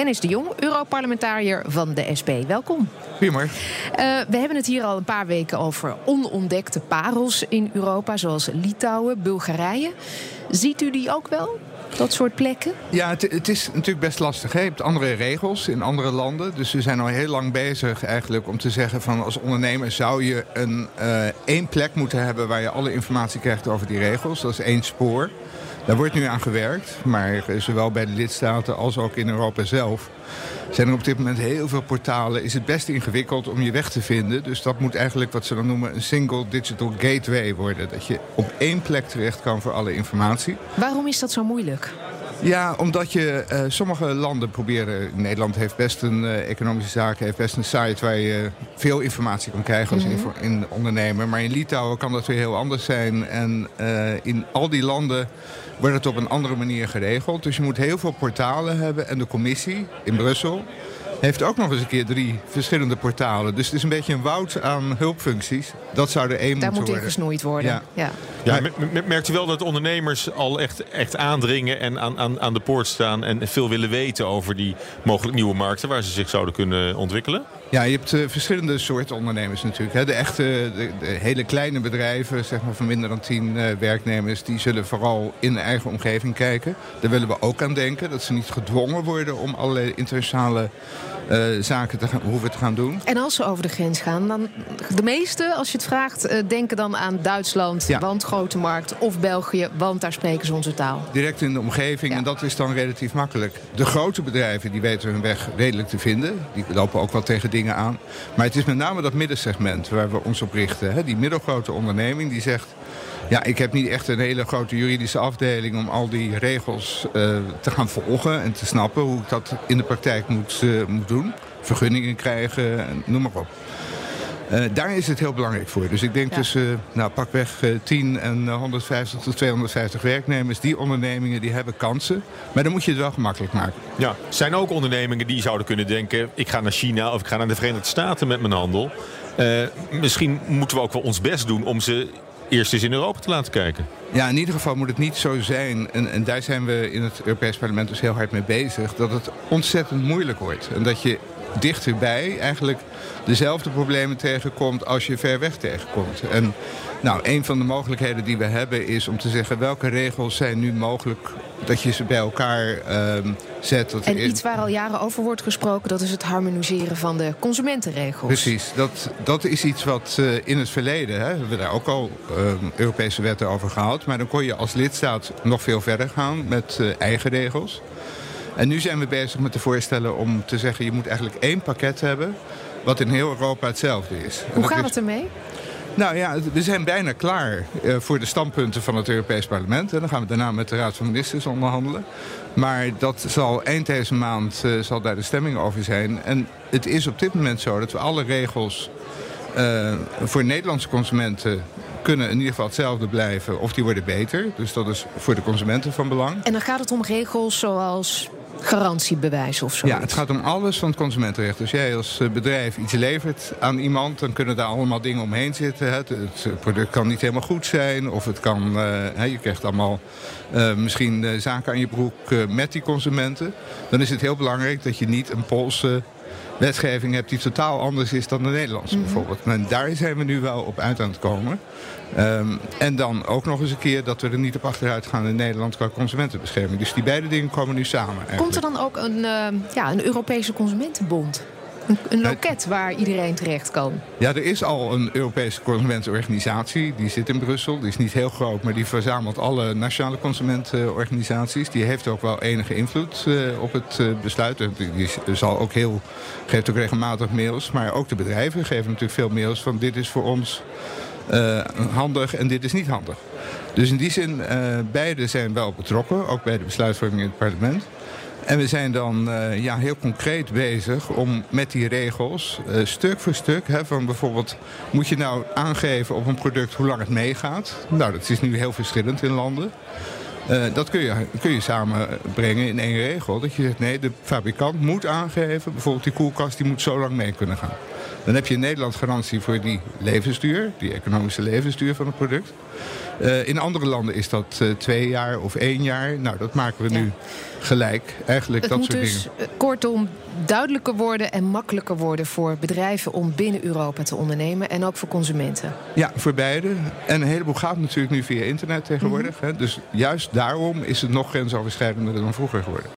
Dennis de Jong, Europarlementariër van de SP. Welkom. Goedemorgen. Uh, we hebben het hier al een paar weken over onontdekte parels in Europa, zoals Litouwen, Bulgarije. Ziet u die ook wel? dat soort plekken? Ja, het, het is natuurlijk best lastig. Hè? Je hebt andere regels in andere landen. Dus we zijn al heel lang bezig eigenlijk om te zeggen van als ondernemer zou je een, uh, één plek moeten hebben waar je alle informatie krijgt over die regels. Dat is één spoor. Daar wordt nu aan gewerkt, maar zowel bij de lidstaten als ook in Europa zelf zijn er op dit moment heel veel portalen. Is het best ingewikkeld om je weg te vinden. Dus dat moet eigenlijk wat ze dan noemen een single digital gateway worden. Dat je op één plek terecht kan voor alle informatie. Waarom is dat zo moeilijk? Ja, omdat je uh, sommige landen proberen. Nederland heeft best een uh, economische zaken, heeft best een site waar je veel informatie kan krijgen als mm -hmm. in ondernemer. Maar in Litouwen kan dat weer heel anders zijn. En uh, in al die landen wordt het op een andere manier geregeld. Dus je moet heel veel portalen hebben. En de commissie in Brussel heeft ook nog eens een keer drie verschillende portalen. Dus het is een beetje een woud aan hulpfuncties. Dat zou er één moeten worden. Daar moet in gesnoeid worden. Ja. ja. Ja, merkt u wel dat ondernemers al echt, echt aandringen en aan, aan, aan de poort staan... en veel willen weten over die mogelijk nieuwe markten... waar ze zich zouden kunnen ontwikkelen? Ja, je hebt uh, verschillende soorten ondernemers natuurlijk. Hè. De echte, de, de, hele kleine bedrijven, zeg maar van minder dan tien uh, werknemers... die zullen vooral in de eigen omgeving kijken. Daar willen we ook aan denken. Dat ze niet gedwongen worden om allerlei internationale zaken te gaan, hoeven te gaan doen. En als ze over de grens gaan, dan de meeste, als je het vraagt... denken dan aan Duitsland, ja. want grote markt, of België... want daar spreken ze onze taal. Direct in de omgeving, ja. en dat is dan relatief makkelijk. De grote bedrijven, die weten hun weg redelijk te vinden. Die lopen ook wel tegen dingen aan. Maar het is met name dat middensegment waar we ons op richten. Hè? Die middelgrote onderneming die zegt... Ja, ik heb niet echt een hele grote juridische afdeling om al die regels uh, te gaan volgen en te snappen hoe ik dat in de praktijk moet, uh, moet doen. Vergunningen krijgen, noem maar op. Uh, daar is het heel belangrijk voor. Dus ik denk ja. tussen nou, pakweg uh, 10 en 150 tot 250 werknemers. Die ondernemingen die hebben kansen. Maar dan moet je het wel gemakkelijk maken. Ja, zijn ook ondernemingen die zouden kunnen denken... ik ga naar China of ik ga naar de Verenigde Staten met mijn handel. Uh, misschien moeten we ook wel ons best doen om ze eerst eens in Europa te laten kijken. Ja, in ieder geval moet het niet zo zijn, en, en daar zijn we in het Europees Parlement dus heel hard mee bezig... dat het ontzettend moeilijk wordt. En dat je dichterbij eigenlijk dezelfde problemen tegenkomt als je ver weg tegenkomt. En nou, een van de mogelijkheden die we hebben is om te zeggen welke regels zijn nu mogelijk dat je ze bij elkaar um, zet. Dat en in... iets waar al jaren over wordt gesproken, dat is het harmoniseren van de consumentenregels. Precies, dat, dat is iets wat uh, in het verleden, hè, hebben we daar ook al um, Europese wetten over gehad. Maar dan kon je als lidstaat nog veel verder gaan met uh, eigen regels. En nu zijn we bezig met de voorstellen om te zeggen... je moet eigenlijk één pakket hebben wat in heel Europa hetzelfde is. Hoe gaat het ermee? Nou ja, we zijn bijna klaar uh, voor de standpunten van het Europees Parlement. En dan gaan we daarna met de Raad van Ministers onderhandelen. Maar dat zal eind deze maand uh, zal daar de stemming over zijn. En het is op dit moment zo dat we alle regels uh, voor Nederlandse consumenten kunnen in ieder geval hetzelfde blijven of die worden beter. Dus dat is voor de consumenten van belang. En dan gaat het om regels zoals garantiebewijs of zo? Ja, het gaat om alles van het consumentenrecht. Dus jij als bedrijf iets levert aan iemand... dan kunnen daar allemaal dingen omheen zitten. Het, het product kan niet helemaal goed zijn. Of het kan, uh, je krijgt allemaal misschien zaken aan je broek met die consumenten. Dan is het heel belangrijk dat je niet een Poolse wetgeving hebt die totaal anders is dan de Nederlandse mm -hmm. bijvoorbeeld. En daar zijn we nu wel op uit aan het komen. Um, en dan ook nog eens een keer dat we er niet op achteruit gaan in Nederland qua consumentenbescherming. Dus die beide dingen komen nu samen. Eigenlijk. Komt er dan ook een, uh, ja, een Europese consumentenbond? Een, een loket waar iedereen terecht kan? Ja, er is al een Europese consumentenorganisatie. Die zit in Brussel. Die is niet heel groot, maar die verzamelt alle nationale consumentenorganisaties. Die heeft ook wel enige invloed uh, op het uh, besluit. Die, zal ook heel, geeft ook regelmatig mails. Maar ook de bedrijven geven natuurlijk veel mails van dit is voor ons uh, handig en dit is niet handig. Dus in die zin, beide zijn wel betrokken, ook bij de besluitvorming in het parlement. En we zijn dan uh, ja, heel concreet bezig om met die regels, uh, stuk voor stuk, hè, van bijvoorbeeld, moet je nou aangeven op een product hoe lang het meegaat? Nou, dat is nu heel verschillend in landen. Uh, dat kun je, kun je samenbrengen in één regel. Dat je zegt, nee, de fabrikant moet aangeven... bijvoorbeeld die koelkast die moet zo lang mee kunnen gaan. Dan heb je in Nederland garantie voor die levensduur... die economische levensduur van het product. Uh, in andere landen is dat uh, twee jaar of één jaar. Nou, dat maken we ja. nu gelijk. Eigenlijk het dat soort dus, dingen. uh, kortom, duidelijker worden en makkelijker worden... voor bedrijven om binnen Europa te ondernemen. En ook voor consumenten. Ja, voor beide. En een heleboel gaat natuurlijk nu via internet tegenwoordig. Mhm. Hè? Dus juist daarom is het nog grensoverschrijdender dan vroeger geworden.